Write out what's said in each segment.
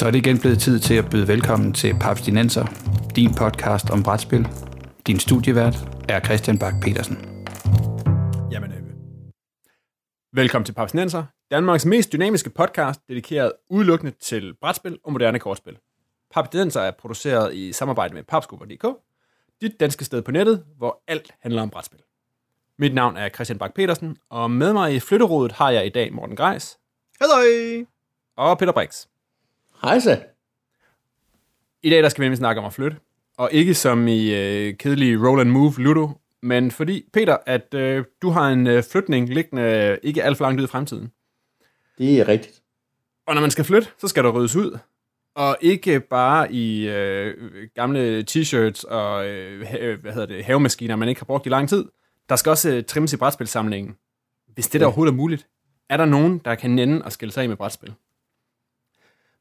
Så er det igen blevet tid til at byde velkommen til Papstinenser, din podcast om brætspil. Din studievært er Christian Bak petersen Jamen, øh, velkommen til Papstinenser, Danmarks mest dynamiske podcast, dedikeret udelukkende til brætspil og moderne kortspil. Papstinenser er produceret i samarbejde med papskubber.dk, dit danske sted på nettet, hvor alt handler om brætspil. Mit navn er Christian Bak petersen og med mig i flytterådet har jeg i dag Morten Greis Hej! og Peter Brix. Hej så. I dag der skal vi nemlig snakke om at flytte, og ikke som i øh, kedelige roll and move Ludo, men fordi, Peter, at øh, du har en øh, flytning liggende øh, ikke alt for langt ud i fremtiden. Det er rigtigt. Og når man skal flytte, så skal der ryddes ud. Og ikke bare i øh, gamle t-shirts og øh, ha- hvad hedder det, havemaskiner, man ikke har brugt i lang tid. Der skal også øh, trimmes i brætspilsamlingen. Hvis det der Ja. overhovedet er muligt. Er der nogen, der kan nænde og skille sig af med brætspil?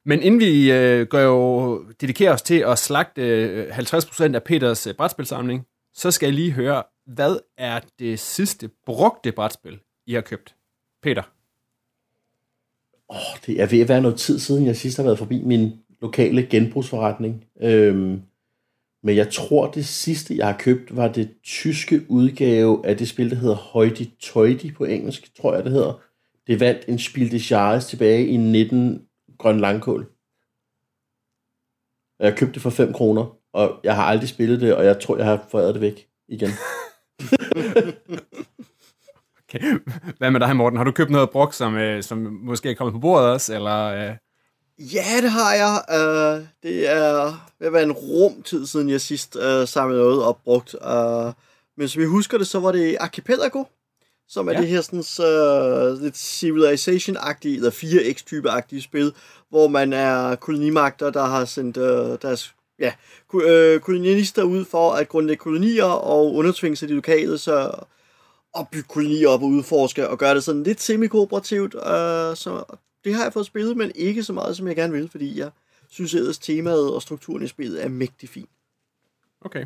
Men inden vi øh, går jo dedikerer os til at slagte øh, 50% af Peters øh, brætspilsamling, så skal jeg lige høre, hvad er det sidste brugte brætspil, I har købt? Peter. Oh, det er ved at være noget tid siden, jeg sidst har været forbi min lokale genbrugsforretning. Øhm, men jeg tror, det sidste, jeg har købt, var det tyske udgave af det spil, der hedder Hoity Toity på engelsk, tror jeg, det hedder. Det vandt en Spiel des Jahres tilbage i 19 Grøn Langkål. Og jeg købte det for 5 kroner, og jeg har aldrig spillet det, og jeg tror, jeg har foræret det væk igen. Okay. Hvad med dig, Morten? Har du købt noget brugt, som, øh, som måske er kommet på bordet også? Eller, øh? Ja, det har jeg. Uh, det er ved at være en rum tid siden, jeg sidst uh, samlede noget op brugt. Uh, men som jeg husker det, så var det Archipelago, som er Ja. det her sådan, uh, lidt Civilization-agtige, eller 4X-type-agtige spil, hvor man er kolonimagter, der har sendt uh, deres ja, øh, kolonialister ud for at grundlægge kolonier og undertvinge sig de lokale, så opbygge kolonier op og udforske og gøre det sådan lidt semi-kooperativt. Uh, så det har jeg fået spillet, men ikke så meget, som jeg gerne vil, fordi jeg synes ellers temaet og strukturen i spillet er mægtig fin. Okay,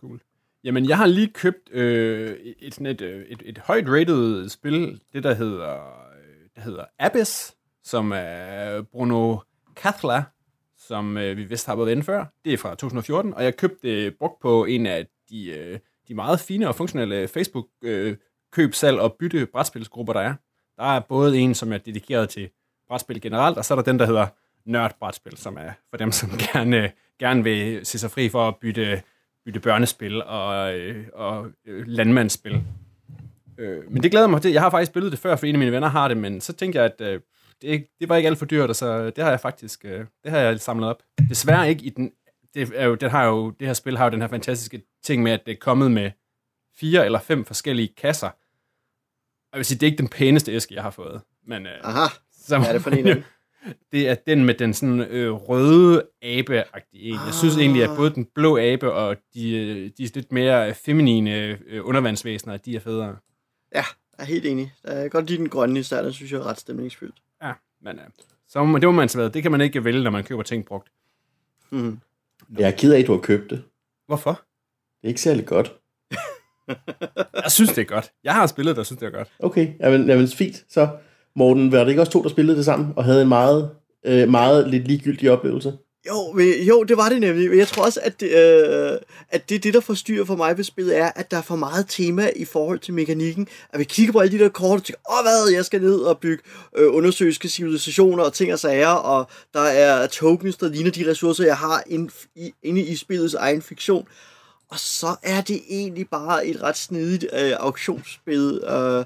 cool. Jamen, jeg har lige købt øh, et, sådan et, øh, et, et højt rated spil, det der hedder, øh, der hedder Abyss, som er Bruno Cathla, som øh, vi vist har været inde før. Det er fra 2014, og jeg købte det brugt på en af de, øh, de meget fine og funktionelle Facebook øh, køb, salg og bytte brætspilsgrupper, der er. Der er både en, som er dedikeret til brætspil generelt, og så er der den, der hedder Nørd Brætspil, som er for dem, som gerne, gerne vil se sig fri for at bytte, bytte børnespil og, øh, og øh, landmandsspil. Øh, men det glæder mig til. Jeg har faktisk spillet det før, for en af mine venner har det, men så tænkte jeg, at øh, det, det var ikke alt for dyrt, og så det har jeg faktisk øh, det har jeg samlet op. Desværre ikke i den... Det, er jo, den har jo, det her spil har jo den her fantastiske ting med, at det er kommet med fire eller fem forskellige kasser. Jeg vil sige, det er ikke den pæneste æske, jeg har fået. Men, øh, Aha, så hvad er det for en? det er den med den sådan øh, røde abe en. Jeg synes egentlig, at både den blå abe og de, øh, de lidt mere feminine øh, undervandsvæsener, de er federe. Ja, jeg er helt enig. Jeg kan godt lide den grønne især, den synes jeg er ret stemningsfyldt. Ja, men øh, så må, det må man så være. Det kan man ikke vælge, når man køber ting brugt. Mm. Jeg er ked af, at du har købt det. Hvorfor? Det er ikke særlig godt. Jeg synes, det er godt. Jeg har spillet det, og synes, det er godt. Okay, jamen, jamen fint. Så Morten, var det ikke også to, der spillede det sammen, og havde en meget, øh, meget lidt ligegyldig oplevelse? Jo, men, jo, det var det nemlig. Men jeg tror også, at det, øh, at det, det, der forstyrrer for mig ved spillet, er, at der er for meget tema i forhold til mekanikken. At vi kigger på alle de der kort og tænker, åh hvad, jeg skal ned og bygge øh, undersøgelske civilisationer og ting og sager, og der er tokens, der ligner de ressourcer, jeg har inde i, inde i spillets egen fiktion. Og så er det egentlig bare et ret snedigt øh, auktionsspil, øh,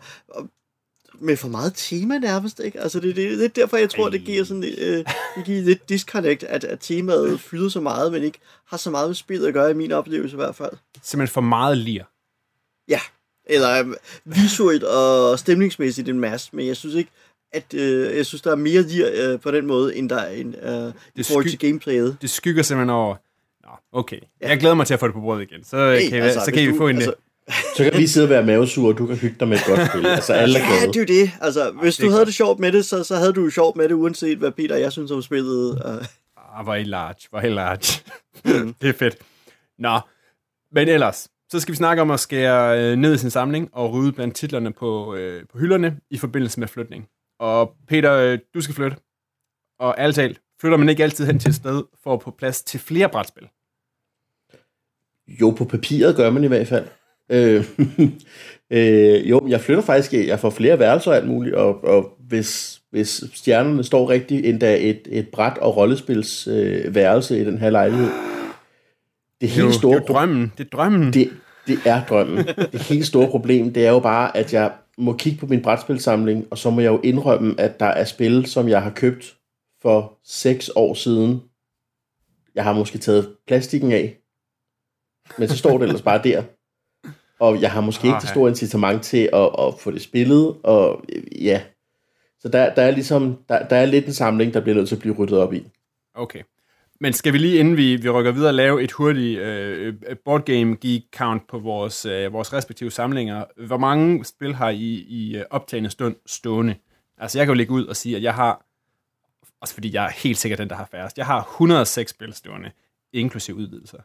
med for meget tema nærmest, ikke? Altså, det, det, det er derfor, jeg tror, det giver sådan øh, det giver lidt disconnect, at, at temaet fylder så meget, men ikke har så meget med spillet at gøre, i min oplevelse i hvert fald. Simpelthen for meget lir. Ja, eller øh, visuelt og stemningsmæssigt en masse, men jeg synes ikke, at øh, jeg synes, der er mere lir øh, på den måde, end der er en, øh, i forhold til gameplayet. Det skygger simpelthen over... Nå, okay. Jeg glæder mig til at få det på bordet igen. Så øh, Hey, kan, altså, så kan vi få en... altså, Så kan vi sidde og være mavesure, og du kan hygge dig med et godt spil. Altså, alle er Ja, det er jo det. Altså, hvis det du havde godt. det sjovt med det, så, så havde du jo sjovt med det, uanset hvad Peter og jeg synes om spillet. Ah, hvor er I large, hvor er I large. det er fedt. Nå, men ellers, så skal vi snakke om at skære øh, ned i sin samling og rydde blandt titlerne på, øh, på hylderne i forbindelse med flytning. Og Peter, øh, du skal flytte. Og ærligt talt, flytter man ikke altid hen til et sted for at få plads til flere brætspil? Jo, på papiret gør man i hvert fald. Øh, øh, jo, jeg flytter faktisk, jeg får flere værelser og alt muligt, og, og hvis, hvis stjernerne står rigtigt, endda et, et bræt og rollespils øh, værelse i den her lejlighed. Det er helt jo, store det er drømmen. Det er drømmen. det, det er drømmen. Det helt store problem, det er jo bare, at jeg må kigge på min brætspilsamling, og så må jeg jo indrømme, at der er spil, som jeg har købt for seks år siden. Jeg har måske taget plastikken af, men så står det ellers bare der. Og jeg har måske ikke det Ah, ja. store incitament til at, at få det spillet, og øh, ja. Så der, der er ligesom, der, der er lidt en samling, der bliver nødt til at blive ryddet op i. Okay. Men skal vi lige, inden vi, vi rykker videre, lave et hurtigt øh, board game geek count på vores, øh, vores respektive samlinger? Hvor mange spil har I i øh, optagende stund stående? Altså, jeg kan jo lægge ud og sige, at jeg har, også fordi jeg er helt sikkert den, der har færrest, jeg har 106 spil stående, inklusive udvidelser.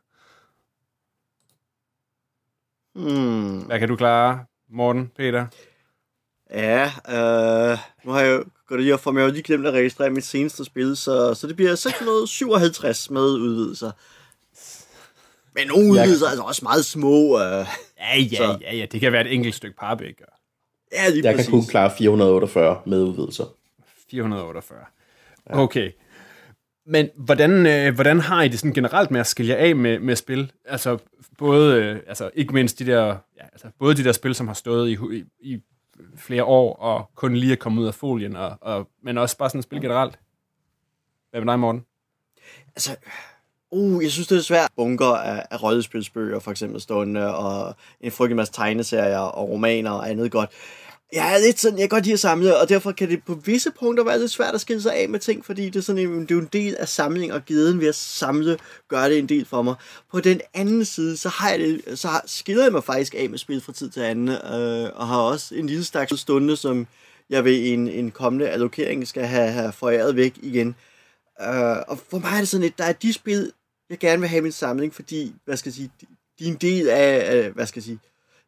Hmm. Hvad kan du klare, Morten, Peter? Ja, øh, nu har jeg jo gået lige op for, men jeg har jo lige glemt at registrere mit seneste spil, så, så det bliver 657 med udvidelser. Men nogle udvidelser er altså også meget små. Øh, Ja, ja, Så- ja, ja, det kan være et enkelt stykke parbæk. og ja, lige Jeg præcis. kan kun klare 448 med udvidelser. 448. Okay. Men hvordan, øh, hvordan har I det sådan generelt med at skille jer af med, med spil? Altså både, øh, altså ikke mindst de der, ja, altså både de der spil, som har stået i, i, i flere år, og kun lige er kommet ud af folien, og, og, men også bare sådan spil generelt. Hvad med dig, Morten? Altså, uh, jeg synes, det er svært. Bunker af, af rollespilsbøger, for eksempel stående, og en frygtelig masse tegneserier og romaner og andet godt. Jeg er lidt sådan, jeg kan godt lide at samle, og derfor kan det på visse punkter være lidt svært at skille sig af med ting, fordi det er, sådan en, det er jo en del af samling, og glæden ved at samle gør det en del for mig. På den anden side, så, har jeg det, så har, skiller jeg mig faktisk af med spil fra tid til anden, øh, og har også en lille stak stunde, som jeg ved en, en kommende allokering skal have, have foræret væk igen. Øh, og for mig er det sådan lidt, der er de spil, jeg gerne vil have i min samling, fordi, hvad skal jeg sige, de, de er en del af, af hvad skal jeg sige,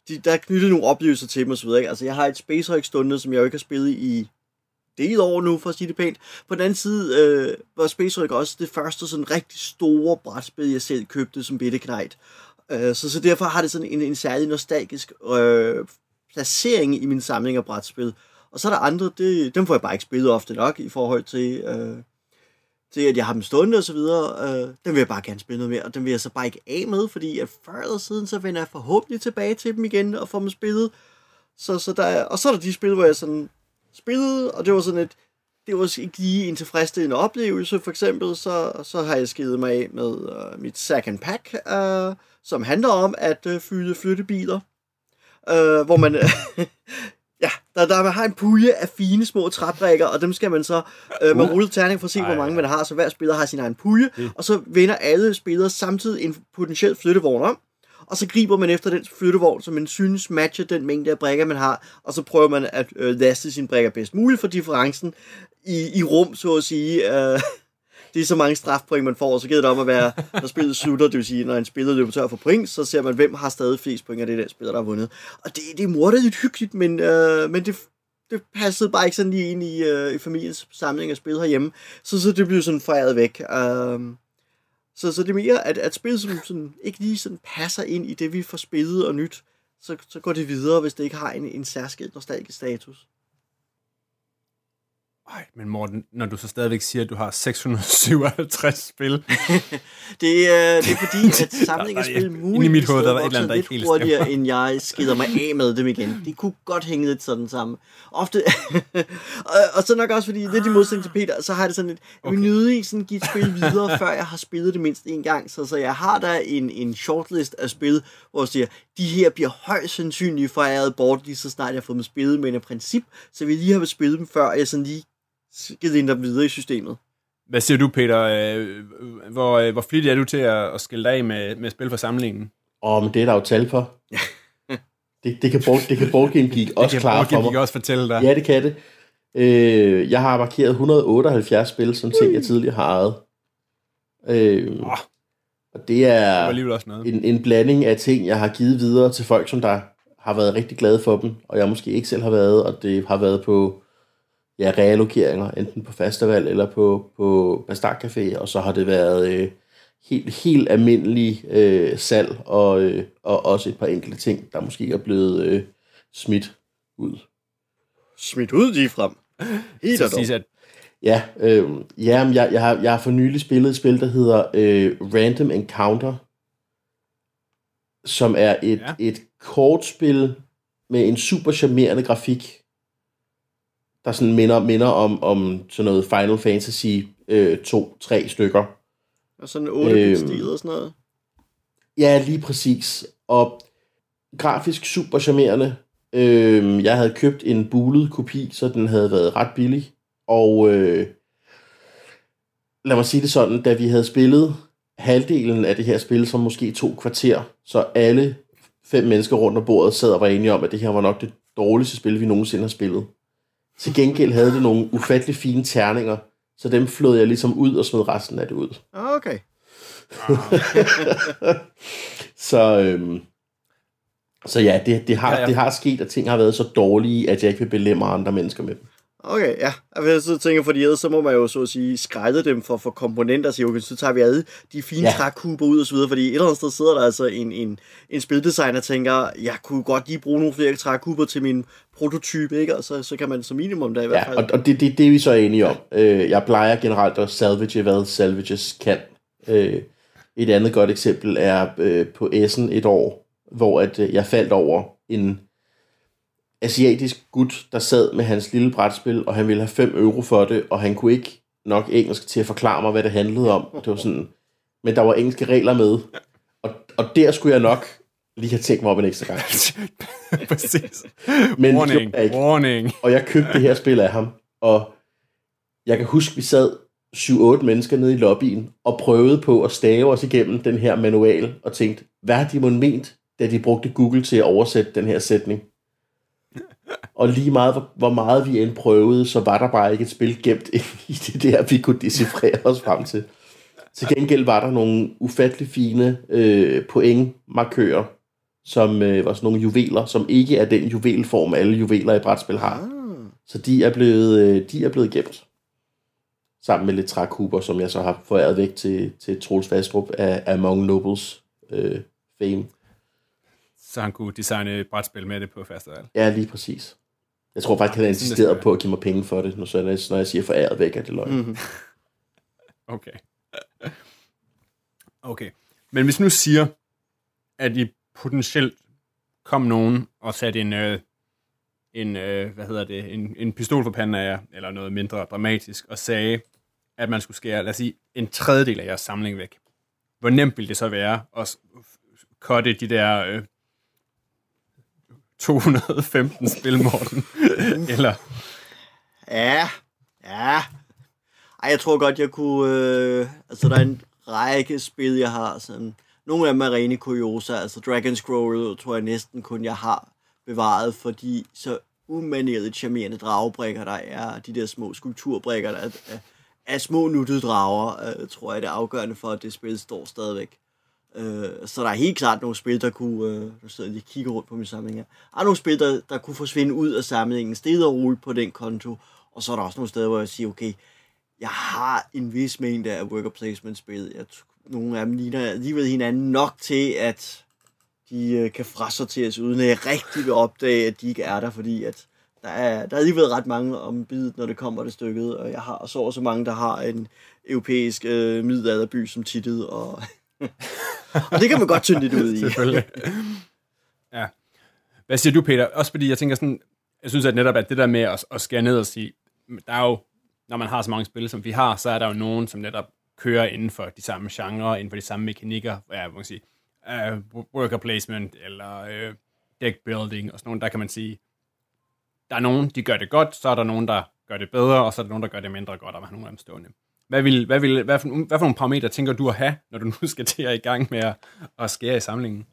de, der er knyttet nogle oplevelser til dem osv. så videre. Ikke? Altså, jeg har et Space Hulk stående, som jeg jo ikke har spillet i del år nu, for at sige det pænt. På den anden side øh, var Space Hulk også det første sådan rigtig store brætspil, jeg selv købte som Bitte knægt. Øh, så, så derfor har det sådan en, en særlig nostalgisk øh, placering i min samling af brætspil. Og så er der andre, det, dem får jeg bare ikke spillet ofte nok i forhold til, øh, til at jeg har dem stående og så videre. Øh, den vil jeg bare gerne spille noget mere, og den vil jeg så bare ikke af med, fordi at før eller siden, så vender jeg forhåbentlig tilbage til dem igen og får dem spillet. Så, så der er, og så er der de spil, hvor jeg sådan spillede, og det var sådan et, det var ikke lige en tilfredsstillende oplevelse. For eksempel, så, så har jeg skidt mig af med uh, mit second pack, uh, som handler om at øh, uh, fylde flyttebiler. Uh, hvor man... ja, der, der man har en pulje af fine små træbrækker, og dem skal man så... Uh, man ruller terning for at se, hvor mange man har, så hver spiller har sin egen pulje, og så vender alle spillere samtidig en potentiel flyttevogn om, og så griber man efter den flyttevogn, som man synes matcher den mængde af brækker, man har, og så prøver man at øh, laste sine brækker bedst muligt for differencen i, i rum, så at sige. Øh, det er så mange strafpoint, man får, og så giver det om at være, når spillet slutter, det vil sige, når en spiller løber tør for point, så ser man, hvem har stadig flest point af det der spiller, der har vundet. Og det, det er morderligt hyggeligt, men, øh, men det, det passede bare ikke sådan lige ind i, øh, i familiens samling af spil herhjemme, så, så det blev sådan fejret væk. Øh, så, så det er mere, at, at spil, som sådan, ikke lige sådan passer ind i det, vi får spillet og nyt, så, så går det videre, hvis det ikke har en, en særskilt nostalgisk status. Ej, men Morten, når du så stadigvæk siger, at du har 657 spil, Det, øh, det er fordi, at samling af spil inde i mit hoved, der er der et eller andet, der ikke helt hurtigere, end jeg skider mig af med dem igen. Det kunne godt hænge lidt sådan sammen. Ofte, og, og så nok også fordi, lidt i modsætning til Peter, så har det sådan lidt, jeg vil nødig sådan give et spil videre, før jeg har spillet det mindst en gang. Så, så jeg har der en, en shortlist af spil, hvor jeg siger, de her bliver højst sandsynligt foræret bort, lige så snart jeg har fået dem spillet, men i princip, så vil jeg lige have spillet dem, før jeg sådan lige givet dem videre i systemet. hvad siger du, Peter? Øh, Hvor, øh, hvor flittig er du til at, at skille dig af med, med spil for samlingen? Åh, men det er der jo tal for. det, det, kan board, det kan Board Game Geek også Det klare kan for mig. også fortælle dig. Ja, det kan det. Øh, jeg har markeret 178 spil, som ting, jeg tidligere har ejet. Øh, Åh. og det Det er alligevel også noget. en, en blanding af ting, jeg har givet videre til folk, som der har været rigtig glade for dem, og jeg måske ikke selv har været, og det har været på ja, reallokeringer, enten på festival eller på, på Bastard Café, og så har det været øh, helt, helt almindelig øh, salg, og, øh, og også et par enkelte ting, der måske er blevet øh, smidt ud. Smidt ud lige frem. Helt Så at Ja, øh, ja jeg, jeg, har, jeg har for nylig spillet et spil, der hedder øh, Random Encounter, som er et, ja. et kortspil med en super charmerende grafik, der sådan minder, minder om, om sådan noget Final Fantasy øh, 2-3 stykker. Og sådan 8 bit Øhm. stil og sådan noget. Ja, lige præcis. Og grafisk super charmerende. Øh, jeg havde købt en bulet kopi, så den havde været ret billig. Og øh, lad mig sige det sådan, da vi havde spillet halvdelen af det her spil, som måske to kvarter, så alle fem mennesker rundt om bordet sad og var enige om, at det her var nok det dårligste spil, vi nogensinde har spillet. Til gengæld havde det nogle ufattelig fine terninger, så dem flød jeg ligesom ud og smed resten af det ud. Ah, Okay. Så, øhm, så ja, det, det, har, Ja, ja, ja. ja. det har sket, at ting har været så dårlige, at jeg ikke vil belemme andre mennesker med dem. Okay, ja. Og så tænker, fordi ellers så må man jo så at sige skrælle dem for, for komponenter, så okay, så tager vi alle de fine ja. Ja. trækuber ud og så videre, fordi et eller andet sted sidder der altså en, en, en spildesigner tænker, jeg kunne godt lige bruge nogle flere trækuber til min prototype, ikke? Og så, så kan man som minimum da i hvert Ja, fald. og, og det, det, det er vi så enige om. Øh, jeg plejer generelt at salvage, hvad salvages kan. Øh, et andet godt eksempel er øh, på Essen et år, hvor at, øh, jeg faldt over en asiatisk gut, der sad med hans lille brætspil, og han ville have 5 euro for det, og han kunne ikke nok engelsk til at forklare mig, hvad det handlede om. Det var sådan, men der var engelske regler med, og, og der skulle jeg nok lige have tænkt mig op en ekstra gang. præcis. Men warning, jeg ikke. warning. Og jeg købte det her spil af ham, og jeg kan huske, vi sad 7-8 mennesker nede i lobbyen, og prøvede på at stave os igennem den her manual, og tænkte, hvad har de mon ment, da de brugte Google til at oversætte den her sætning? Og lige meget, hvor- hvor meget vi end prøvede, så var der bare ikke et spil gemt i det der, vi kunne decifrere os frem til. Til gengæld var der nogle ufattelig fine øh, pointmarkører, som øh, var sådan nogle juveler, som ikke er den juvelform, alle juveler i brætspil har. Ah. Så de er blevet, øh, de er blevet gemt. Sammen med lidt trækuber, som jeg så har foræret væk til, til Troels Fastrup af Among Nobles øh, fame. Så han kunne designe et brætspil med det på festival. Ja, lige præcis. Jeg tror faktisk, han har insisteret på at give mig penge for det, når, så, når, jeg, når jeg siger foræret væk, er det løgn. Mm. Mm-hmm. Okay. Okay. Men hvis nu siger, at I potentielt kom nogen og satte en, øh, en øh, hvad hedder det, en, en pistol for panden af jer, eller noget mindre dramatisk, og sagde, at man skulle skære, lad os sige, en tredjedel af jeres samling væk. Hvor nemt ville det så være at cutte de der øh, 215 spil, Morten? eller, Ja, ja. Ej, jeg tror godt, jeg kunne... Øh, altså, der er en række spil, jeg har. Sådan, nogle af dem er rene kuriosa. Altså, Dragon Scroll tror jeg næsten kun, jeg har bevaret, fordi så umanerligt charmerende dragebrikker, der er de der små skulpturbrikker, der er, er, er små nuttede drager, øh, tror jeg, det er afgørende for, at det spil står stadigvæk. Øh, så der er helt klart nogle spil, der kunne... Øh, nu sidder jeg lige og kigger rundt på min samling her. Der er nogle spil, der, der kunne forsvinde ud af samlingen, stille og roligt på den konto. Og så er der også nogle steder, hvor jeg siger, okay, jeg har en vis mængde af worker placement spil. Jeg, nogle af dem ligner alligevel hinanden nok til, at de øh, kan frasorteres, uden at jeg rigtig vil opdage, at de ikke er der, fordi at der er, der er alligevel ret mange om bidet, når det kommer til stykket, og jeg har så også mange, der har en europæisk øh, middelalderby som titel, og, og det kan man godt tynde lidt ud i. Selvfølgelig. ja. Hvad siger du, Peter? Også fordi jeg tænker sådan, jeg synes at netop, at det der med at, at skære ned og sige, der er jo, når man har så mange spil, som vi har, så er der jo nogen, som netop kører inden for de samme genrer, inden for de samme mekanikker, ja, man kan sige, uh, worker placement, eller uh, deck building, og sådan nogle, der kan man sige, der er nogen, de gør det godt, så er der nogen, der gør det bedre, og så er der nogen, der gør det mindre godt, og man har nogle af dem stående. Hvad, vil, hvad, vil, hvad, for, hvad for nogle parametre tænker du at have, når du nu skal til at i gang med at, at skære i samlingen?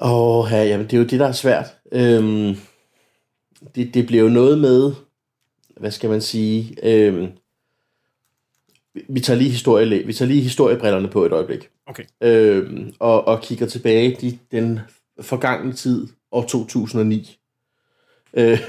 Åh, ja, jamen, det er jo det, der er svært. Øhm, det, det bliver jo noget med, hvad skal man sige, øhm, vi- tager lige historie, vi tager lige historiebrillerne på et øjeblik, Okay. øhm, og, og kigger tilbage i den forgangne tid, år 2009. Øh,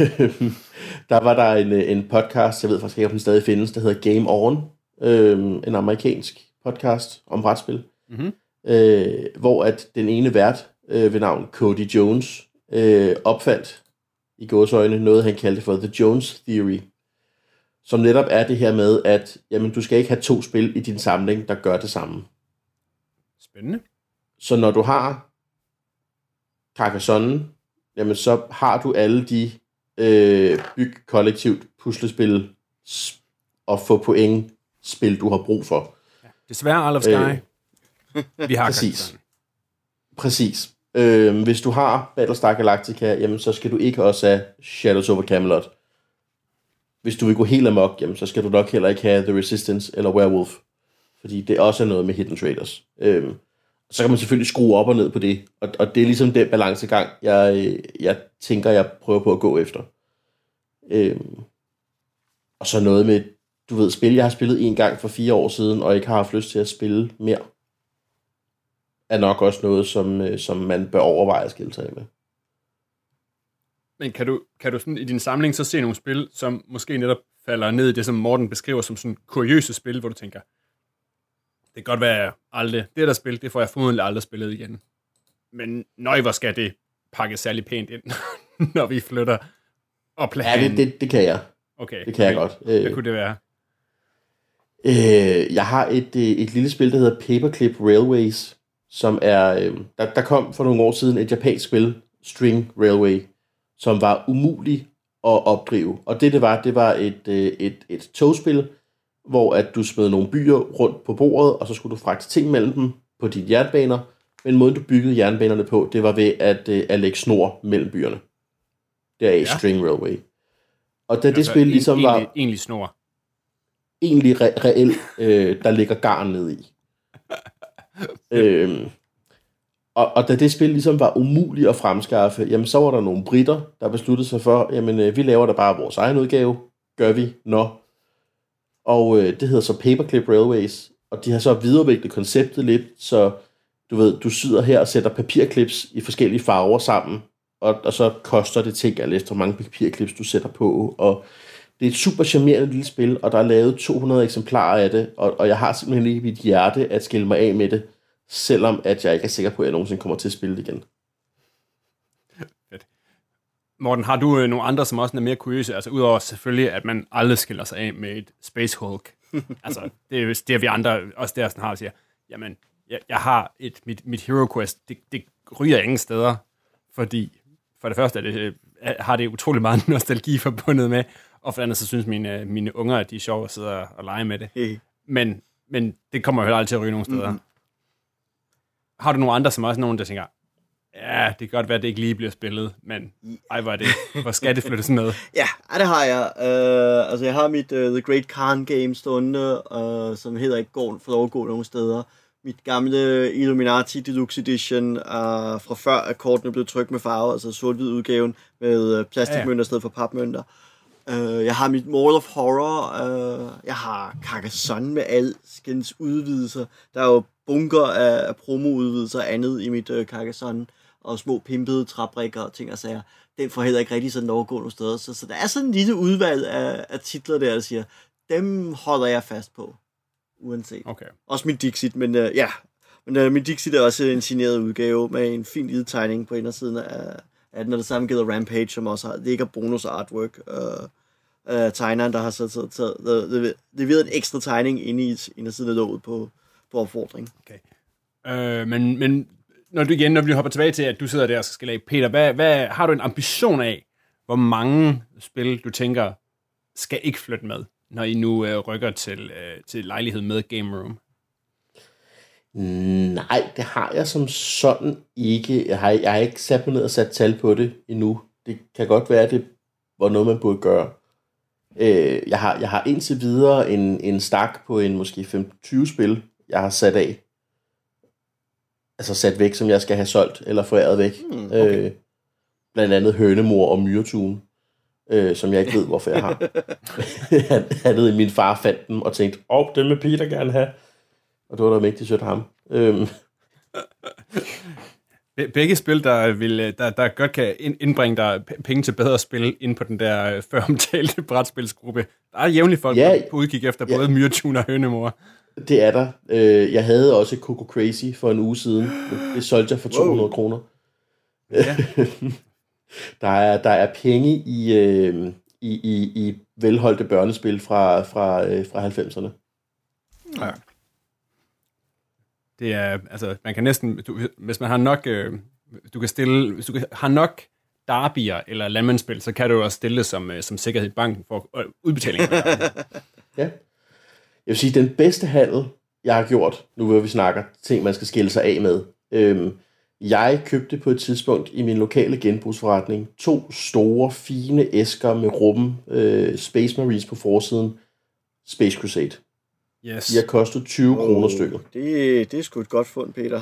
der var der en, en podcast, jeg ved faktisk ikke, om den stadig findes, der hedder Game On. Øh, en amerikansk podcast om brætspil. Mhm. Øh, hvor at den ene vært øh, ved navn Cody Jones øh, opfandt i gåsøjne noget, han kaldte for The Jones Theory. Som netop er det her med, at jamen, du skal ikke have to spil i din samling, der gør det samme. Spændende. Så når du har Carcassonne, jamen så har du alle de øh, byg kollektivt puslespil og få point spil, du har brug for. Desværre, Isle of Sky. Øh, Vi har præcis. Præcis. Øh, hvis du har Battlestar Galactica, jamen så skal du ikke også have Shadows over Camelot. Hvis du vil gå helt amok, jamen så skal du nok heller ikke have The Resistance eller Werewolf. Fordi det også er noget med Hidden Traders. Øh, så kan man selvfølgelig skrue op og ned på det. Og, og det er ligesom den balancegang, jeg, jeg tænker, jeg prøver på at gå efter. Øhm, og så noget med, du ved, spil, jeg har spillet en gang for fire år siden, og ikke har haft lyst til at spille mere er nok også noget, som, øh, som man bør overveje at skille sig med. Men kan du, kan du sådan i din samling så se nogle spil, som måske netop falder ned i det, som Morten beskriver som sådan kuriøse spil, hvor du tænker, det kan godt være, at jeg aldrig, det der spil, det får jeg formodentlig aldrig spillet igen. Men nøj, hvor skal det pakkes særlig pænt ind, når vi flytter og Ja, planen. det, det, det kan jeg. okay, Det kan jeg okay. godt. Hvad Øh, kunne det være? øh, jeg har et, øh, et lille spil, der hedder Paperclip Railways, som er... Øh, der, der kom for nogle år siden et japansk spil, String Railway, som var umulig at opdrive. Og det, det var, det var et, et, et togspil, hvor at du smed nogle byer rundt på bordet, og så skulle du fragte ting mellem dem på dine jernbaner. Men måden, du byggede jernbanerne på, det var ved at, øh, at lægge snor mellem byerne. Det er ja. String Railway. Og da det Altså, spil ligesom en, var Egentlig, egentlig snor. egentlig re- reelt, øh, der ligger garn ned i. øhm, og, og da det spil ligesom var umuligt at fremskaffe, jamen så var der nogle britter, der besluttede sig for, jamen øh, vi laver da bare vores egen udgave, gør vi, nå. Og øh, det hedder så Paperclip Railways, og de har så videreudviklet konceptet lidt, så du ved, du sidder her og sætter papirklips i forskellige farver sammen, og, og så koster det ting, alt efter hvor mange papirklips du sætter på, og det er et super charmerende lille spil, og der er lavet 200 eksemplarer af det, og, og jeg har simpelthen ikke i mit hjerte at skille mig af med det, selvom at jeg ikke er sikker på, at jeg nogensinde kommer til at spille det igen. Morten, har du øh, nogle andre, som også er mere kuriøse? Altså udover selvfølgelig, at man aldrig skiller sig af med et Space Hulk. altså, det er jo det, vi andre også der sådan har og siger, jamen, jeg, jeg har et, mit, mit Hero Quest, det, det ryger ingen steder, fordi for det første er det, øh, har det utrolig meget nostalgi forbundet med, og for det andet, så synes mine, øh, mine unger, at de er sjove at sidde og, lege med det. Hey. Men, men det kommer jo heller aldrig til at ryge nogen steder. Mm. Har du nogle andre, som også nogen, der tænker, ja, det kan godt være, at det ikke lige bliver spillet, men ej, hvor er det, hvor skal det flyttes med? Ja, det har jeg. Uh, altså, jeg har mit uh, The Great Khan game stående, uh, som heller ikke går for lov at gå nogen steder. Mit gamle Illuminati Deluxe Edition uh, fra før, at kortene blev trykt med farve, altså sort-hvid udgaven med uh, plastikmønter ja, ja. i stedet for papmønter. Uh, jeg har mit Mall of Horror. Uh, jeg har Carcassonne med alskens udvidelser. Der er jo bunker af, af promo-udvidelser og andet i mit uh, Carcassonne. Og små pimpede træbrikker og ting og sager. Den får heller ikke rigtig sådan lov at gå nogen steder. Så, så der er sådan en lille udvalg af, af titler der, der siger, dem holder jeg fast på. Uanset. Okay. Også min Dixit, men uh, ja. Men uh, min Dixit er også en signeret udgave med en fin lille tegning på indersiden af, af den, og det samme gælder Rampage, som også har, ligger bonus artwork. Uh, uh, tegneren, der har så, så, så, så leveret en ekstra tegning inde i indersiden af låget på, på opfordring. Øh, men, men når du igen, når vi hopper tilbage til, at du sidder der og skal lave Peter, hvad, hvad, har du en ambition af, hvor mange spil, du tænker, skal ikke flytte med, når I nu øh, rykker til, øh, til lejlighed med Game Room? Nej, det har jeg som sådan ikke. Jeg har, jeg har ikke sat mig ned og sat tal på det endnu. Det kan godt være, at det var noget, man burde gøre. Øh, jeg, har, jeg har indtil videre en, en stak på en måske 5-20 spil, jeg har sat af. Altså sat væk, som jeg skal have solgt eller foræret væk. Hmm, okay. øh, blandt andet Hønemor og Myretun, øh, som jeg ikke ved, hvorfor jeg har. han, han havde min far fandt dem og tænkte, åh, oh, dem vil Peter gerne have. Og det var da mægtigt sødt ham. Øhm, Be- begge spil, der, vil, øh, der, der godt kan ind- indbringe dig penge til bedre spil ind på den der øh, før omtalte brætspilsgruppe. Der er jævnligt folk Ja. på udkig efter Ja. både Myrtune og Hønemor. Det er der. Øh, jeg havde også Coco Crazy for en uge siden. Det solgte jeg for 200 wow. kroner. Ja. Der er, der er penge i, øh, i, i, i velholdte børnespil fra, fra, øh, fra 90'erne. Ja. Det er, altså, man kan næsten, du, hvis man har nok, øh, du kan stille, hvis du kan, har nok derbier eller landmandsspil, så kan du også stille det som, øh, som sikkerhed i banken for øh, udbetaling. Ja. Jeg vil sige, den bedste handel, jeg har gjort, nu hvor vi snakker ting, man skal skille sig af med. Øhm, jeg købte på et tidspunkt i min lokale genbrugsforretning to store, fine æsker med rum øh, Space Marines på forsiden. Space Crusade yes. De har kostet 20 oh. kroner stykket. Det, det er sgu et godt fund, Peter.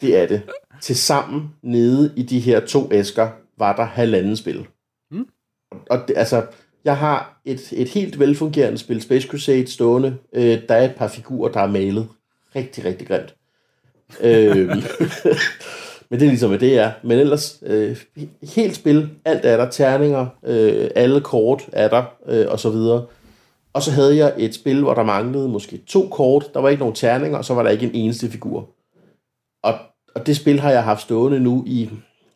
Det er det. Tilsammen nede i de her to æsker var der halvanden spil. Mm. Og det, altså, jeg har et, et helt velfungerende spil, Space Crusade, stående. Øh, der er et par figurer, der er malet. Rigtig, rigtig grimt. øh, men det er ligesom, hvad det er. Men ellers, øh, helt spil, alt er der, terninger, øh, alle kort er der, øh, og så videre. Og så havde jeg et spil, hvor der manglede måske to kort, der var ikke nogen terninger, og så var der ikke en eneste figur. Og, og det spil har jeg haft stående nu i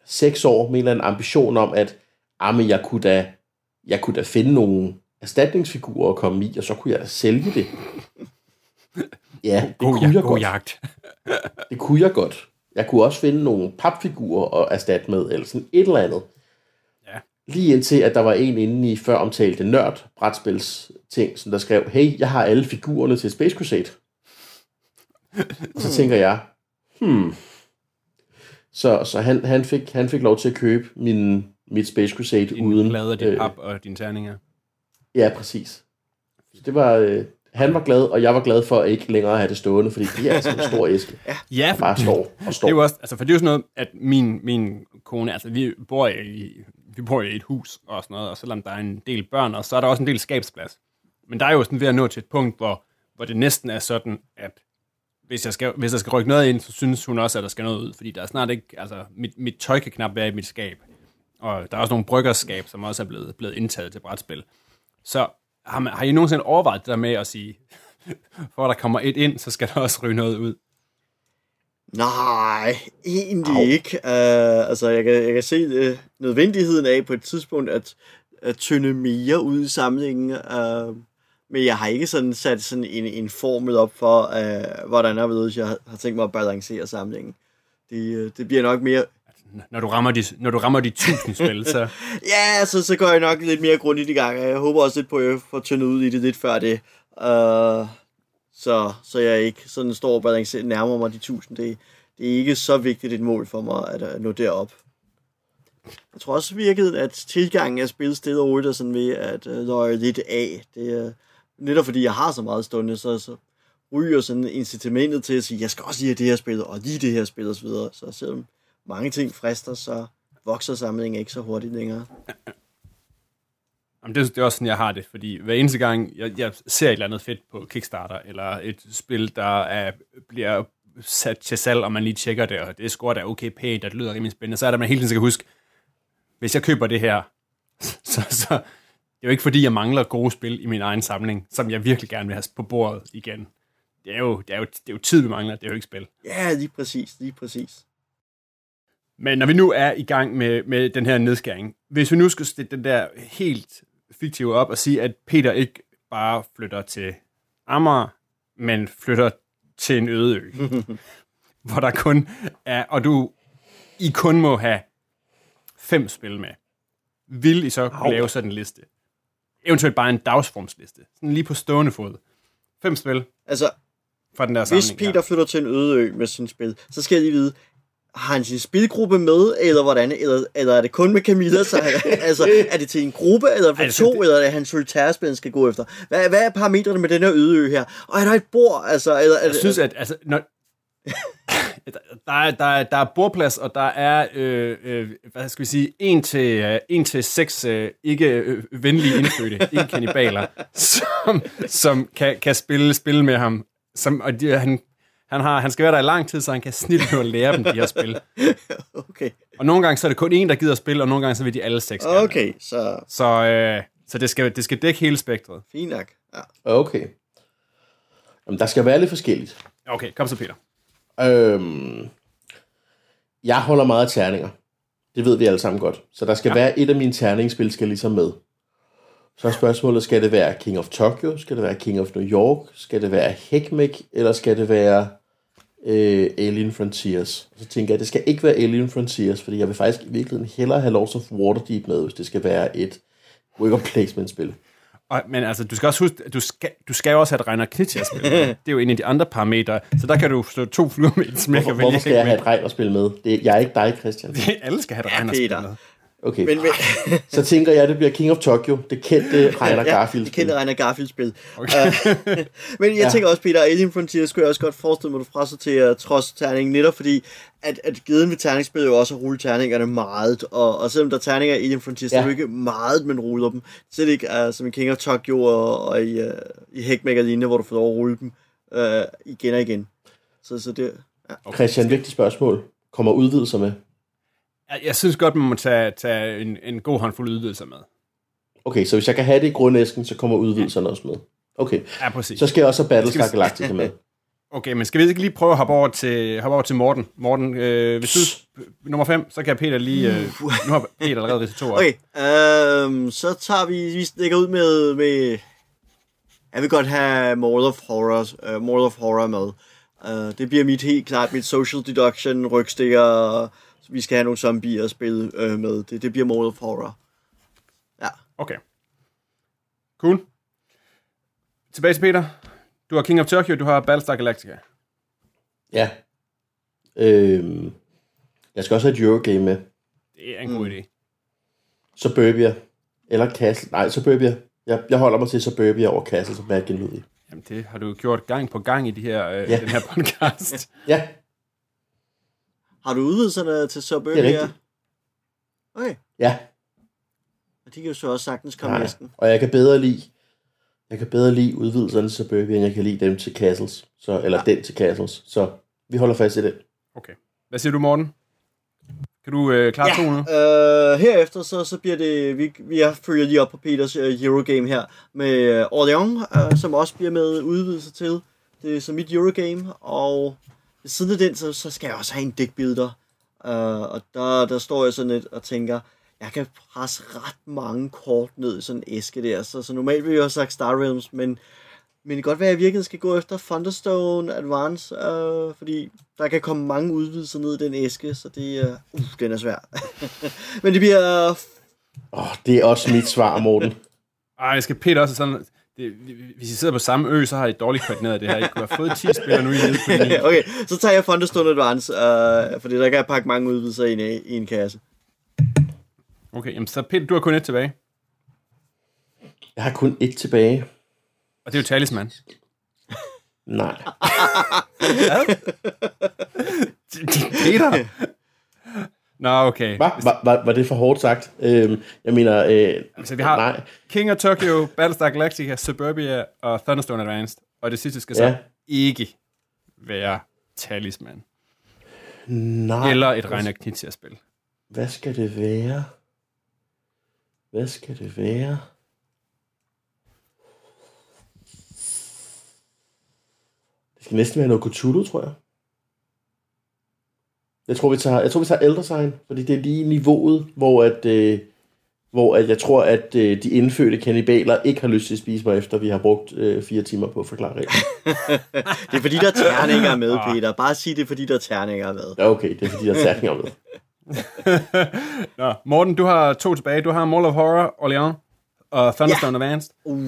seks år, med en eller anden ambition om, at ah, men jeg, kunne da, jeg kunne da finde nogle erstatningsfigurer at komme i, og så kunne jeg da sælge det. Ja, det god, kunne ja, jeg god godt. jagt. Det kunne jeg godt. Jeg kunne også finde nogle papfigurer at erstatte med, eller sådan et eller andet. Lige indtil, at der var en inde i før omtalte nørd brætspils ting, som der skrev, hey, jeg har alle figurerne til Space Crusade. Og så tænker jeg, hmm. Så, så han, han, fik, han fik lov til at købe min, mit Space Crusade Din uden... plade, din øh, pap og dine terninger. Ja, præcis. Så det var... Øh, han var glad, og jeg var glad for at ikke længere have det stående, fordi det er altså en stor æske, Ja, der bare står og står. Det er jo også, altså, for det er jo sådan noget, at min, min kone, altså vi bor i, vi bor i et hus og sådan noget, og selvom der er en del børn, og så er der også en del skabsplads. Men der er jo sådan ved at nå til et punkt, hvor, hvor det næsten er sådan, at hvis, jeg skal, hvis jeg skal rykke noget ind, så synes hun også, at der skal noget ud, fordi der er snart ikke, altså mit, mit tøj kan knap være i mit skab. Og der er også nogle bryggerskab, som også er blevet, blevet indtaget til brætspil. Så har, man, har I nogensinde overvejet det der med at sige, for at der kommer et ind, så skal der også ryge noget ud? Nej, egentlig Au. ikke. Uh, altså, jeg kan, jeg kan se uh, nødvendigheden af på et tidspunkt at, at tynde mere ud i samlingen. Uh, men jeg har ikke sådan sat sådan en, en formel op for, uh, hvordan jeg ved, jeg har, tænkt mig at balancere samlingen. Det, uh, det bliver nok mere... Når du rammer de, når du rammer de tusind spil, så... Ja, så, så går jeg nok lidt mere grundigt i gang. og Jeg håber også lidt på, at jeg får tyndet ud i det lidt før det. Uh, så, så jeg ikke sådan står og balancerer nærmere mig de 1000. Det, det er ikke så vigtigt et mål for mig at, at nå derop. Jeg tror også virket, at tilgangen af spillet stille og roligt er sådan ved at uh, løje lidt af. Det er netop fordi, jeg har så meget stående, så, så ryger sådan incitamentet til at sige, jeg skal også lige have det her spil, og lige det her spil og så videre. Så selvom mange ting frister, så vokser samlingen ikke så hurtigt længere. Jamen, det, det er også sådan, jeg har det, fordi hver eneste gang, jeg, jeg ser et eller andet fedt på Kickstarter, eller et spil, der er, bliver sat til salg, og man lige tjekker det, og det scorer da okay pænt, og det lyder rimelig spændende, så er der, man hele tiden skal huske, hvis jeg køber det her, så, så det er jo ikke fordi, jeg mangler gode spil i min egen samling, som jeg virkelig gerne vil have på bordet igen. Det er jo, det er jo, det er jo tid, vi mangler, det er jo ikke spil. Ja, lige præcis, lige præcis. Men når vi nu er i gang med, med den her nedskæring, hvis vi nu skal stille den der helt fiktive op og sige, at Peter ikke bare flytter til Amager, men flytter til en øde ø, hvor der kun er, og du, I kun må have fem spil med. Vil I så kunne lave sådan en liste? Eventuelt bare en dagsformsliste. Sådan lige på stående fod. Fem spil Altså, fra den der hvis. Peter flytter til en øde ø med sin spil, så skal jeg lige vide, har han sin spilgruppe med, eller hvordan? Eller, eller er det kun med Camilla? Så han, altså, er det til en gruppe, eller for Altså, to, det- eller er han skal gå efter? Hvad, hvad er parametrene med den her øde ø her? Og er der et bord? Altså, eller, er Jeg synes, at altså, når, der, er, der, er, der er bordplads, og der er, øh, øh, hvad skal vi sige, en til, øh, en til seks øh, ikke øh, venlige indfødte, ikke kanibaler, som, som kan, kan spille, spille med ham. Som, og de, han, Han, har, han skal være der i lang tid, så han kan snit at lære dem de her spil. Okay. Og nogle gange så er det kun en, der gider spille, og nogle gange så vil de alle seks gerne. Okay, så Så, øh, så det, skal, det skal dække hele spektret. fint nok. Ja. Okay. Jamen, der skal være lidt forskelligt. Okay, kom så Peter. Øhm, jeg holder meget af terninger. Det ved vi alle sammen godt. Så der skal ja. være et af mine terningsspil, skal ligesom med. Så er spørgsmålet, skal det være King of Tokyo? Skal det være King of New York? Skal det være Heckmech? Eller skal det være øh, Alien Frontiers? Og så tænker jeg, det skal ikke være Alien Frontiers, fordi jeg vil faktisk i virkeligheden hellere have Lords of Waterdeep med, hvis det skal være et worker placement-spil. Og, men altså, du skal også huske, at du skal, du skal jo også have et Reiner Knizia spil. det er jo en af de andre parametre, så der kan du slå to fluer med et smæk Hvorfor, hvorfor skal jeg have et regn at spille med? Det, jeg er ikke dig, Christian. Alle skal have et Ja, Reiner spil med. Okay, Men, men så tænker jeg, at det bliver King of Tokyo. Det kendte Reiner ja, Garfield. det kendte Reiner Garfield-spil. Okay. Øh, men jeg Ja. tænker også, Peter, Alien Frontier skulle jeg også godt forestille mig, at du frasorterer trods terningen, netop fordi, at, at geden ved terningsspil jo også at rulle terningerne meget, og, og selvom der er terninger i Alien Frontier, så er det ikke meget, man ruller dem. Selv ikke uh, som i King of Tokyo og, og i, uh, i og lignende, hvor du får lov at rulle dem uh, igen og igen. Så, så det, ja. Christian, vigtigt spørgsmål. Kommer udvidelser med? Jeg, synes godt, man må tage, tage en, en god håndfuld udvidelser med. Okay, så hvis jeg kan have det i grundæsken, så kommer udvidelserne også med. Okay, Ja, præcis. så skal jeg også have Battlestar Skal vi- Galactica med. Okay, men skal vi ikke lige prøve at hoppe over til, hoppe over til Morten? Morten, øh, hvis du nummer 5, så kan Peter lige... Øh, nu har Peter allerede ridset to op. Okay, øhm, så tager vi, vi stikker ud med, med jeg vil godt have Mall of Horror, uh, Mall of Horror med. Uh, det bliver mit helt klart, mit social deduction, rygstikker, vi skal have nogle zombier at spille uh, med. Det, det bliver Mall of Horror. Ja. Okay. Cool. Tilbage til Peter. Du har King of Tokyo, du har Battlestar Galactica. Ja. Øhm, jeg skal også have et Eurogame med. Det er en god idé. Suburbia. Eller Castle. Nej, Suburbia. Jeg, jeg holder mig til Suburbia over Castle, som er genlydig. Jamen, det har du gjort gang på gang i de her, øh, Ja. den her podcast. Ja, Har du udvidelserne til Suburbia? det er rigtigt. Okay, Ja, og de kan jo så også sagtens komme nej. næsten. Og jeg kan bedre lide jeg kan bedre lide udvidelserne til Suburbia, end jeg kan lide dem til Castles. Så, eller ja. den til Castles. Så vi holder fast i det. Okay. Hvad siger du, Morten? Kan du øh, klare to nu? Øh, herefter så, så bliver det, vi, vi er følger lige op på Peters uh, Eurogame her, med uh, Orléans, uh, som også bliver med udvidelse til. Det er så mit Eurogame, og ved siden af den, så, så skal jeg også have en deckbuilder. Uh, og der, der står jeg sådan lidt og tænker, jeg kan presse ret mange kort ned i sådan en æske der, så, så normalt ville jeg også have sagt Star Realms, men men det kan godt være, at jeg virkelig skal gå efter Thunderstone Advance, øh, fordi der kan komme mange udvidelser ned i den æske, så det er, uh, den er svær. Men det bliver, Åh, oh, det er også mit svar, Morten. Ej, skal Peter også sådan... Det, hvis I sidder på samme ø, så har I dårligt koordineret det her. I kunne have fået 10 spillere nu i nede okay, så tager jeg Thunderstone Advance, øh, fordi der kan jeg pakke mange udvidelser ind i, i en kasse. Okay, jamen, så Peter, du har kun et tilbage. Jeg har kun et tilbage. Og det er jo Talisman. Nej. Peter? Nå, okay. Hva? Var, var, var det for hårdt sagt? Øhm, jeg mener, øh, Altså, vi har nej. King of Tokyo, Battlestar Galactica, Suburbia og Thunderstone Advanced. Og det sidste skal så Ja. ikke være Talisman. Nej. Eller et Reiner Knizia-spil. Hvad skal det være? Hvad skal det være? Det skal næsten være noget Cthulhu, tror jeg. Jeg tror, vi tager, jeg tror, vi tager Elder Sign, fordi det er lige niveauet, hvor at, øh, hvor at jeg tror, at øh, de indfødte kannibaler ikke har lyst til at spise mig, efter vi har brugt øh, fire timer på at forklare reglerne. Det er fordi, der er terninger med, Peter. Bare sig det, er fordi der er terninger med. Ja, okay, det er fordi, der er særninger med. Nå, Morten, du har to tilbage. Du har Mall of Horror, Orléans og Thunderstone ja. Advanced. Uh.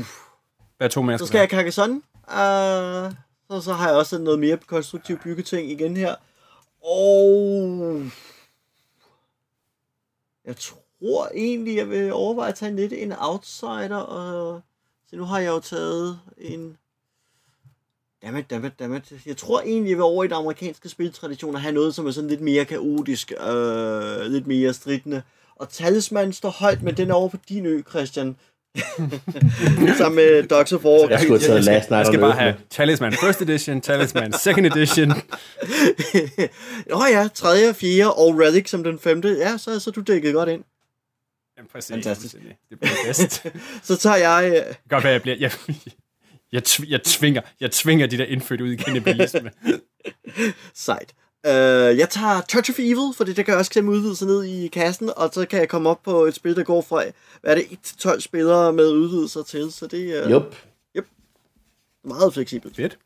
Hvad er to mere? Så skal jeg Carcassonne. Uh, så, så har jeg også noget mere konstruktiv byggeting igen her. Og jeg tror egentlig, jeg vil overveje at tage lidt en outsider. Og, så nu har jeg jo taget en... Dammit, dammit, dammit. Jeg tror egentlig, jeg vil over i den amerikanske spiltradition og have noget, som er sådan lidt mere kaotisk, øh, lidt mere stridende. Og talismanden står højt, men den er over på din ø, Christian. Sammen med Dogs of War. Jeg skulle have taget Last Night jeg skal bare have. Talisman First Edition, Talisman Second Edition. Nå ja, tredje, fjerde og Relic som den femte. Ja, så, så er du dækket godt ind. Jamen, præcis, Fantastisk. Det bliver bedst. Så tager jeg... Kan godt være, jeg bliver... Jeg, jeg, tv- jeg, tvinger, jeg tvinger de der indfødt ud i kannibalisme. Sejt. Uh, jeg tager Touch of Evil, fordi det kan også klemme udvidelser ned i kassen, og så kan jeg komme op på et spil, der går fra, hvad er det, 1-12 spillere med udvidelser til, så det er uh, Jup. meget fleksibelt. Fedt.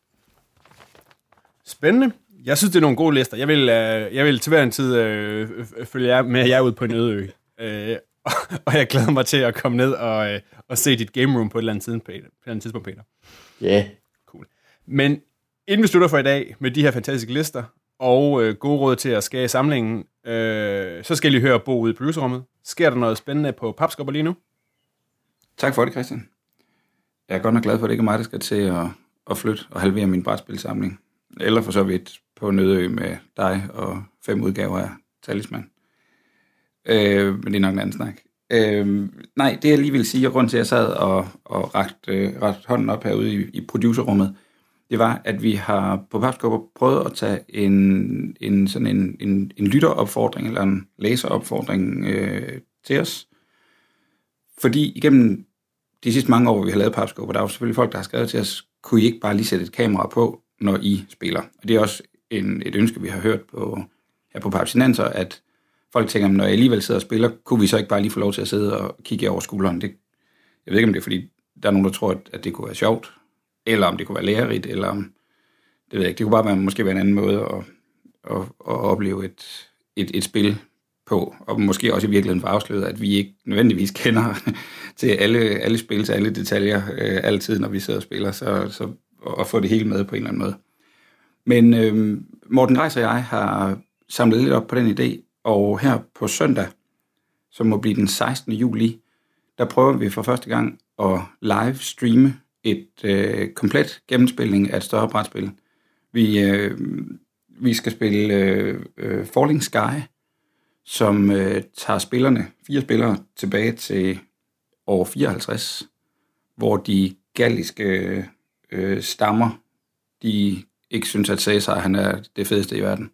Spændende. Jeg synes, det er nogle gode lister. Jeg vil, øh, jeg vil til hver en tid øh, øh, følge jer med jer ud på en øde ø. Øh, og, og jeg glæder mig til at komme ned og, øh, og se dit game room på et eller andet, tid, Peter, på et eller andet tidspunkt, Peter. Ja. Cool. Men inden vi slutter for i dag med de her fantastiske lister og øh, gode råd til at skære samlingen, øh, så skal I høre Bo ude i producerrummet. Sker der noget spændende på papskopper lige nu? Tak for det, Christian. Jeg er godt nok glad for, at det ikke er mig, der skal til at, at flytte og halvere min brætspilsamling. Eller for så vidt på Nødø med dig og fem udgaver af Talisman. Øh, men det er nok en anden snak. Øh, nej, det jeg lige vil sige, og grund til, at jeg sad og, og rakt, øh, rakt hånden op herude i, i producerrummet, det var, at vi har på Papskubber prøvet at tage en, en, sådan en, en, en lytteropfordring, eller en læseropfordring øh, til os. Fordi igennem de sidste mange år, hvor vi har lavet Papskubber, der er jo selvfølgelig folk, der har skrevet til os, kunne I ikke bare lige sætte et kamera på, når I spiller? Og det er også en, et ønske, vi har hørt på, her på Papsinanser, at folk tænker, når jeg alligevel sidder og spiller, kunne vi så ikke bare lige få lov til at sidde og kigge over skulderen? Det, jeg ved ikke, om det er, fordi der er nogen, der tror, at, at det kunne være sjovt, eller om det kunne være lærerigt, eller om, det ved jeg ikke, det kunne bare være, måske være en anden måde at, at, at opleve et, et, et spil på, og måske også i virkeligheden få afsløret, at vi ikke nødvendigvis kender til alle, alle spil, til alle detaljer, øh, altid, når vi sidder og spiller, så, så og få det hele med på en eller anden måde. Men øh, Morten Reis og jeg har samlet lidt op på den idé, og her på søndag, som må blive den 16. juli, der prøver vi for første gang at live streame et øh, komplet gennemspilning af et større brætspil. Vi, øh, vi skal spille øh, øh, Falling Sky, som øh, tager spillerne, fire spillere, tilbage til år 54, hvor de galliske øh, stammer, de ikke synes, at Caesar han er det fedeste i verden.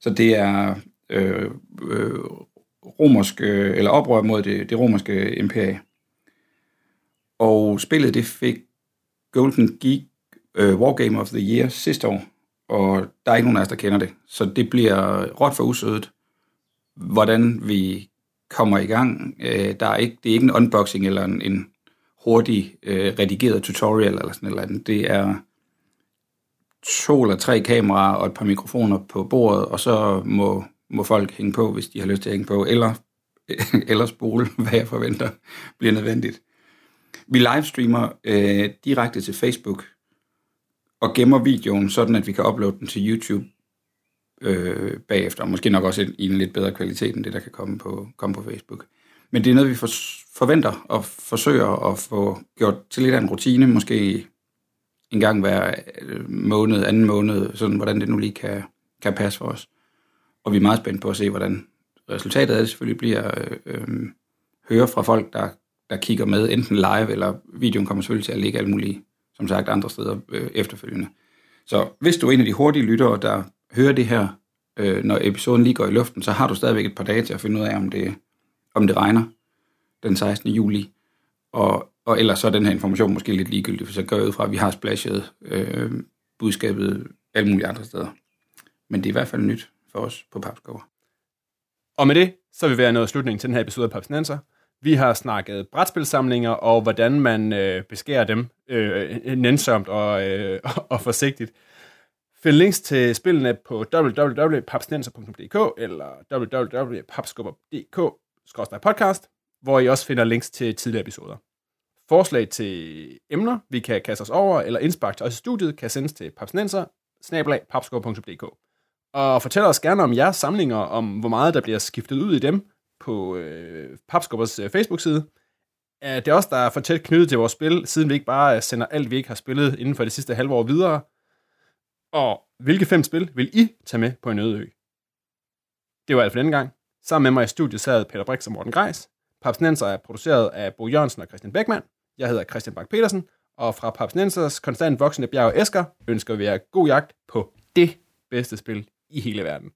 Så det er øh, øh, romersk, øh, eller oprør mod det, det romerske imperie. Og spillet det fik Golden Geek øh, Wargame of the Year sidste år, og der er ikke nogen af os, der kender det. Så det bliver råt for usødet, hvordan vi kommer i gang. Øh, der er ikke, det er ikke en unboxing eller en, en hurtig øh, redigeret tutorial eller sådan noget. andet. Det er to eller tre kameraer og et par mikrofoner på bordet, og så må, må folk hænge på, hvis de har lyst til at hænge på, eller, eller spole, hvad jeg forventer bliver nødvendigt. Vi livestreamer øh, direkte til Facebook og gemmer videoen, sådan at vi kan uploade den til YouTube øh, bagefter, og måske nok også i en lidt bedre kvalitet end det, der kan komme på, komme på Facebook. Men det er noget, vi for, forventer og forsøger at få gjort til lidt af en rutine, måske en gang hver øh, måned, anden måned, sådan hvordan det nu lige kan, kan passe for os. Og vi er meget spændt på at se, hvordan resultatet af det selvfølgelig bliver. Øh, øh, høre fra folk, der, der kigger med, enten live, eller videoen kommer selvfølgelig til at ligge alle mulige, som sagt, andre steder øh, efterfølgende. Så hvis du er en af de hurtige lyttere, der hører det her, øh, når episoden lige går i luften, så har du stadigvæk et par dage til at finde ud af, om det, om det regner den 16. juli. Og, og ellers så er den her information måske lidt ligegyldig, for så går jeg ud fra, at vi har splashet øh, budskabet alle mulige andre steder. Men det er i hvert fald nyt for os på Papskover. Og med det, så er vi ved at nå slutningen til den her episode af Papsnenser. Vi har snakket brætspilsamlinger og hvordan man øh, beskærer dem øh, nænsomt og, øh, og forsigtigt. Find links til spillene på www.papsnenser.dk eller www.papskubber.dk podcast, hvor I også finder links til tidligere episoder. Forslag til emner, vi kan kaste os over, eller indspark til os i studiet, kan sendes til papsnenser Og fortæl os gerne om jeres samlinger, om hvor meget der bliver skiftet ud i dem på øh, Papskubbers øh, Facebook-side. Øh, er det også der er for tæt knyttet til vores spil, siden vi ikke bare øh, sender alt, vi ikke har spillet inden for det sidste halve år videre? Og hvilke fem spil vil I tage med på en øde ø? Det var alt for denne gang. Sammen med mig i studiet sad Peter Brix og Morten Greis. Papsnenser er produceret af Bo Jørgensen og Christian Beckmann. Jeg hedder Christian Bak petersen og fra Papsnensers konstant voksende bjerg Esker æsker ønsker vi jer god jagt på det bedste spil i hele verden.